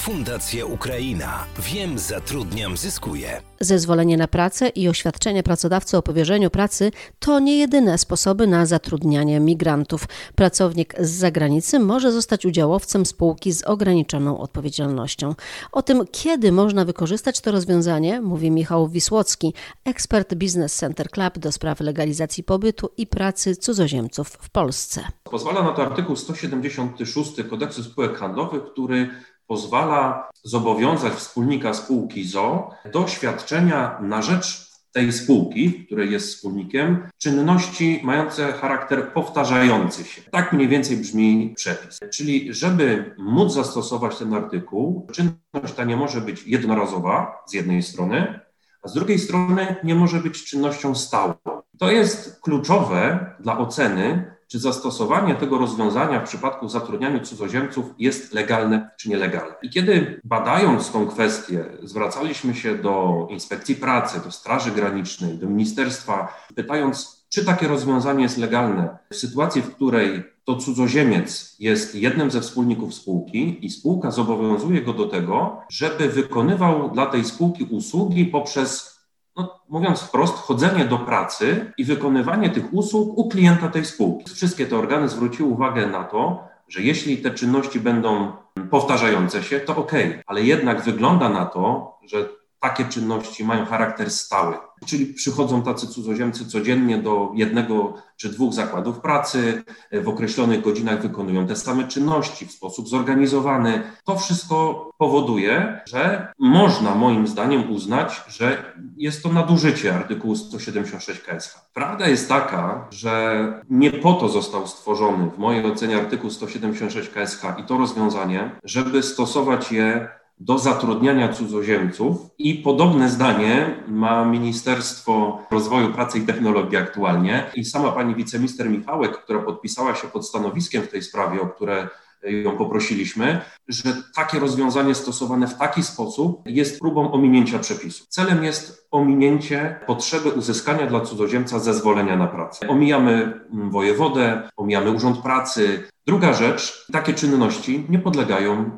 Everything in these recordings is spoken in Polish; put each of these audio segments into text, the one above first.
Fundacja Ukraina. Wiem, zatrudniam, zyskuję. Zezwolenie na pracę i oświadczenie pracodawcy o powierzeniu pracy to nie jedyne sposoby na zatrudnianie migrantów. Pracownik z zagranicy może zostać udziałowcem spółki z ograniczoną odpowiedzialnością. O tym, kiedy można wykorzystać to rozwiązanie, mówi Michał Wisłocki, ekspert Business Center Club do spraw legalizacji pobytu i pracy cudzoziemców w Polsce. Pozwala na to artykuł 176 kodeksu spółek handlowych, który pozwala zobowiązać wspólnika spółki ZO do świadczenia na rzecz tej spółki, której jest wspólnikiem, czynności mające charakter powtarzający się. Tak mniej więcej brzmi przepis. Czyli, żeby móc zastosować ten artykuł, czynność ta nie może być jednorazowa z jednej strony, a z drugiej strony nie może być czynnością stałą. To jest kluczowe dla oceny czy zastosowanie tego rozwiązania w przypadku zatrudniania cudzoziemców jest legalne czy nielegalne. I kiedy badając tą kwestię, zwracaliśmy się do inspekcji pracy, do Straży Granicznej, do ministerstwa, pytając, czy takie rozwiązanie jest legalne w sytuacji, w której to cudzoziemiec jest jednym ze wspólników spółki i spółka zobowiązuje go do tego, żeby wykonywał dla tej spółki usługi poprzez no, mówiąc wprost, chodzenie do pracy i wykonywanie tych usług u klienta tej spółki. Wszystkie te organy zwróciły uwagę na to, że jeśli te czynności będą powtarzające się, to ok, ale jednak wygląda na to, że takie czynności mają charakter stały. Czyli przychodzą tacy cudzoziemcy codziennie do jednego czy dwóch zakładów pracy, w określonych godzinach wykonują te same czynności w sposób zorganizowany. To wszystko powoduje, że można moim zdaniem uznać, że jest to nadużycie artykułu 176 KSH. Prawda jest taka, że nie po to został stworzony w mojej ocenie artykuł 176 KSH i to rozwiązanie, żeby stosować je do zatrudniania cudzoziemców i podobne zdanie ma Ministerstwo Rozwoju Pracy i Technologii aktualnie i sama pani wiceminister Michałek, która podpisała się pod stanowiskiem w tej sprawie, o które ją poprosiliśmy, że takie rozwiązanie stosowane w taki sposób jest próbą ominięcia przepisu. Celem jest ominięcie potrzeby uzyskania dla cudzoziemca zezwolenia na pracę. Omijamy wojewodę, omijamy urząd pracy. Druga rzecz, takie czynności nie podlegają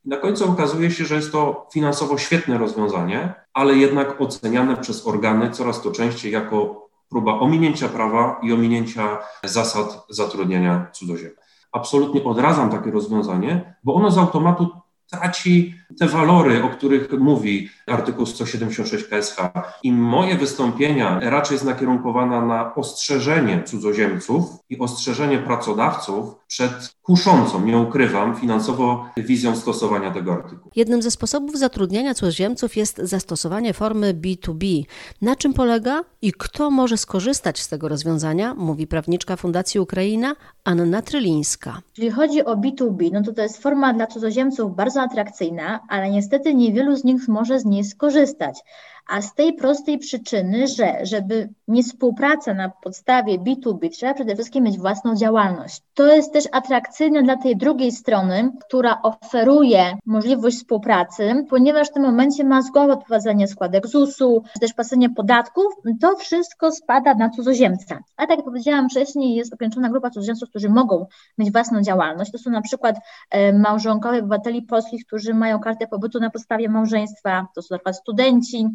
pozusowaniu. Na końcu okazuje się, że jest to finansowo świetne rozwiązanie, ale jednak oceniane przez organy coraz to częściej jako próba ominięcia prawa i ominięcia zasad zatrudniania cudzoziemców. Absolutnie odradzam takie rozwiązanie, bo ono z automatu traci te walory, o których mówi artykuł 176 KSH. I moje wystąpienia raczej jest nakierunkowana na ostrzeżenie cudzoziemców i ostrzeżenie pracodawców przed kuszącą, nie ukrywam, finansowo wizją stosowania tego artykułu. Jednym ze sposobów zatrudniania cudzoziemców jest zastosowanie formy B2B. Na czym polega i kto może skorzystać z tego rozwiązania, mówi prawniczka Fundacji Ukraina Anna Trylińska. Jeżeli chodzi o B2B, no to to jest forma dla cudzoziemców bardzo atrakcyjna, ale niestety niewielu z nich może z niej skorzystać a z tej prostej przyczyny, że żeby mieć współpracę na podstawie B2B, trzeba przede wszystkim mieć własną działalność. To jest też atrakcyjne dla tej drugiej strony, która oferuje możliwość współpracy, ponieważ w tym momencie ma zgodę odprowadzenie składek ZUS-u, też płacenie podatków, to wszystko spada na cudzoziemca. A tak jak powiedziałam wcześniej, jest ograniczona grupa cudzoziemców, którzy mogą mieć własną działalność. To są na przykład e, małżonkowie obywateli polskich, którzy mają kartę pobytu na podstawie małżeństwa, to są na przykład studenci,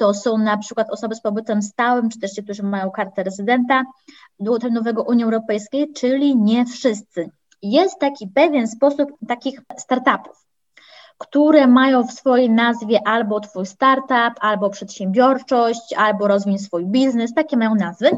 to są na przykład osoby z pobytem stałym, czy też ci, którzy mają kartę rezydenta długoterminowego Unii Europejskiej, czyli nie wszyscy. Jest taki pewien sposób takich startupów, które mają w swojej nazwie albo Twój startup, albo przedsiębiorczość, albo rozwój swój biznes, takie mają nazwy.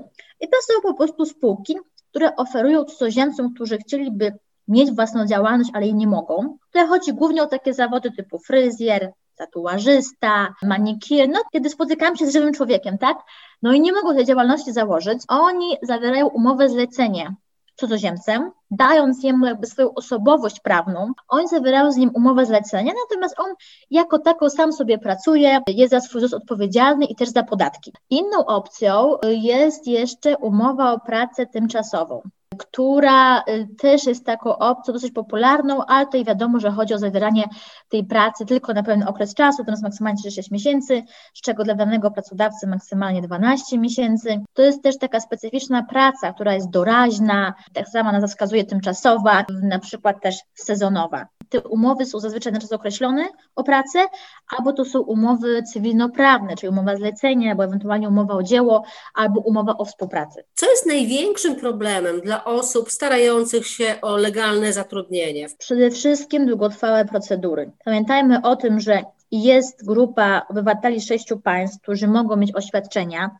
I to są po prostu spółki, które oferują cudzoziemcom, którzy chcieliby mieć własną działalność, ale jej nie mogą. Tutaj chodzi głównie o takie zawody typu fryzjer, tatuażysta, manikier, no kiedy spotykam się z żywym człowiekiem, tak? No i nie mogą tej działalności założyć, oni zawierają umowę zlecenie cudzoziemcem, dając jemu jakby swoją osobowość prawną, oni zawierają z nim umowę zlecenia, natomiast on jako tako sam sobie pracuje, jest za swój ZUS odpowiedzialny i też za podatki. Inną opcją jest jeszcze umowa o pracę tymczasową. Która y, też jest taką opcją dosyć popularną, ale tutaj wiadomo, że chodzi o zawieranie tej pracy tylko na pewien okres czasu, to jest maksymalnie 6 miesięcy, z czego dla danego pracodawcy maksymalnie 12 miesięcy. To jest też taka specyficzna praca, która jest doraźna, tak samo nazwa wskazuje tymczasowa, na przykład też sezonowa. Te umowy są zazwyczaj na czas określony o pracę, albo to są umowy cywilnoprawne, czyli umowa zlecenia, albo ewentualnie umowa o dzieło, albo umowa o współpracy. Co jest największym problemem dla osób starających się o legalne zatrudnienie? Przede wszystkim długotrwałe procedury. Pamiętajmy o tym, że jest grupa obywateli sześciu państw, którzy mogą mieć oświadczenia,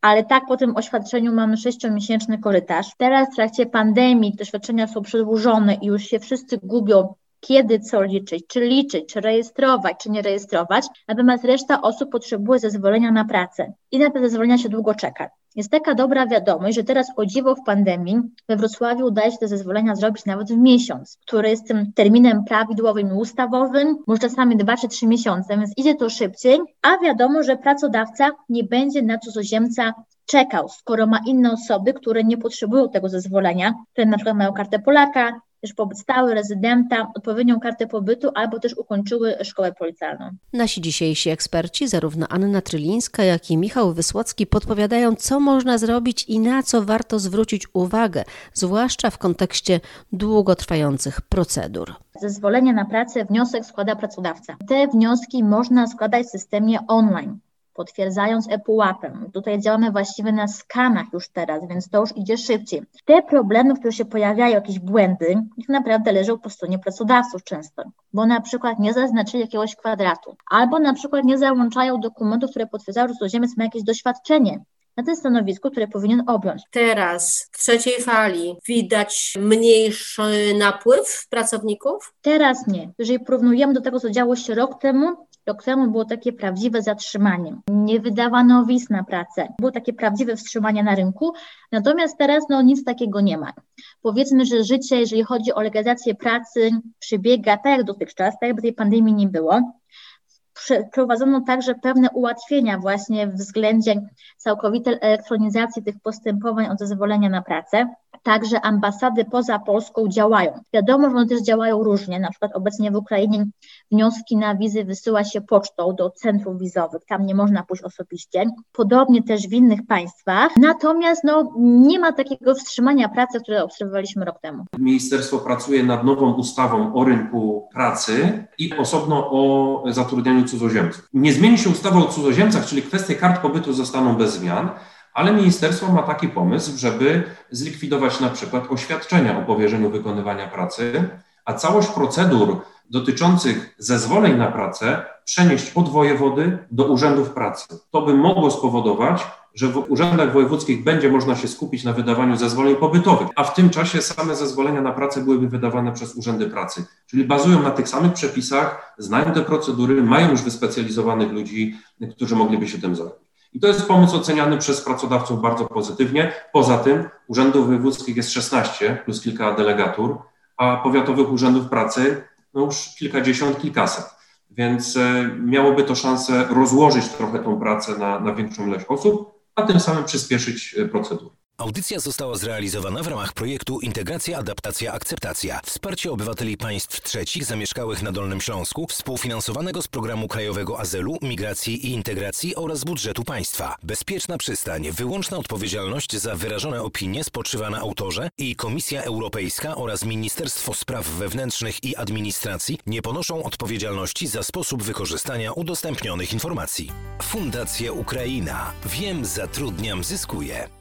ale tak po tym oświadczeniu mamy sześciomiesięczny korytarz. Teraz w trakcie pandemii te oświadczenia są przedłużone i już się wszyscy gubią, kiedy co liczyć, czy liczyć, czy rejestrować, czy nie rejestrować, natomiast reszta osób potrzebuje zezwolenia na pracę i na te zezwolenia się długo czeka. Jest taka dobra wiadomość, że teraz o dziwo w pandemii we Wrocławiu udaje się te zezwolenia zrobić nawet w miesiąc, który jest tym terminem prawidłowym ustawowym, może czasami dwa czy trzy miesiące, więc idzie to szybciej, a wiadomo, że pracodawca nie będzie na cudzoziemca czekał, skoro ma inne osoby, które nie potrzebują tego zezwolenia, które na przykład mają kartę Polaka, też pobyt stały, rezydenta, odpowiednią kartę pobytu albo też ukończyły szkołę policjalną. Nasi dzisiejsi eksperci, zarówno Anna Trylińska, jak i Michał Wysłocki, podpowiadają, co można zrobić i na co warto zwrócić uwagę, zwłaszcza w kontekście długotrwających procedur. Zezwolenie na pracę wniosek składa pracodawca. Te wnioski można składać w systemie online potwierdzając ePUAP-em. Tutaj działamy właściwie na skanach już teraz, więc to już idzie szybciej. Te problemy, które się pojawiają, jakieś błędy, ich naprawdę leżą po stronie pracodawców często, bo na przykład nie zaznaczyli jakiegoś kwadratu, albo na przykład nie załączają dokumentów, które potwierdzają, że cudzoziemiec ma jakieś doświadczenie na tym stanowisku, które powinien objąć. Teraz, w trzeciej fali, widać mniejszy napływ pracowników? Teraz nie. Jeżeli porównujemy do tego, co działo się rok temu, Rok było takie prawdziwe zatrzymanie. Nie wydawano wiz na pracę. Było takie prawdziwe wstrzymanie na rynku. Natomiast teraz no, nic takiego nie ma. Powiedzmy, że życie, jeżeli chodzi o legalizację pracy, przebiega tak jak dotychczas, tak jakby tej pandemii nie było. Wprowadzono także pewne ułatwienia właśnie względzie całkowitej elektronizacji tych postępowań o zezwolenia na pracę. Także ambasady poza Polską działają. Wiadomo, że one też działają różnie. Na przykład obecnie w Ukrainie wnioski na wizy wysyła się pocztą do centrów wizowych. Tam nie można pójść osobiście. Podobnie też w innych państwach. Natomiast no, nie ma takiego wstrzymania pracy, które obserwowaliśmy rok temu. Ministerstwo pracuje nad nową ustawą o rynku pracy i osobno o zatrudnianiu cudzoziemców. Nie zmieni się ustawa o cudzoziemcach, czyli kwestie kart pobytu zostaną bez zmian ale ministerstwo ma taki pomysł, żeby zlikwidować na przykład oświadczenia o powierzeniu wykonywania pracy, a całość procedur dotyczących zezwoleń na pracę przenieść od wojewody do urzędów pracy. To by mogło spowodować, że w urzędach wojewódzkich będzie można się skupić na wydawaniu zezwoleń pobytowych, a w tym czasie same zezwolenia na pracę byłyby wydawane przez urzędy pracy. Czyli bazują na tych samych przepisach, znają te procedury, mają już wyspecjalizowanych ludzi, którzy mogliby się tym zająć. I to jest pomysł oceniany przez pracodawców bardzo pozytywnie. Poza tym urzędów wojewódzkich jest 16 plus kilka delegatur, a powiatowych urzędów pracy no już kilkadziesiąt, kilkaset. Więc e, miałoby to szansę rozłożyć trochę tą pracę na, na większą ilość osób, a tym samym przyspieszyć e, procedury. Audycja została zrealizowana w ramach projektu Integracja, Adaptacja, Akceptacja. Wsparcie obywateli państw trzecich zamieszkałych na Dolnym Śląsku, współfinansowanego z Programu Krajowego Azylu, Migracji i Integracji oraz budżetu państwa. Bezpieczna przystań, wyłączna odpowiedzialność za wyrażone opinie spoczywa na autorze i Komisja Europejska oraz Ministerstwo Spraw Wewnętrznych i Administracji nie ponoszą odpowiedzialności za sposób wykorzystania udostępnionych informacji. Fundacja Ukraina. Wiem, zatrudniam, zyskuję.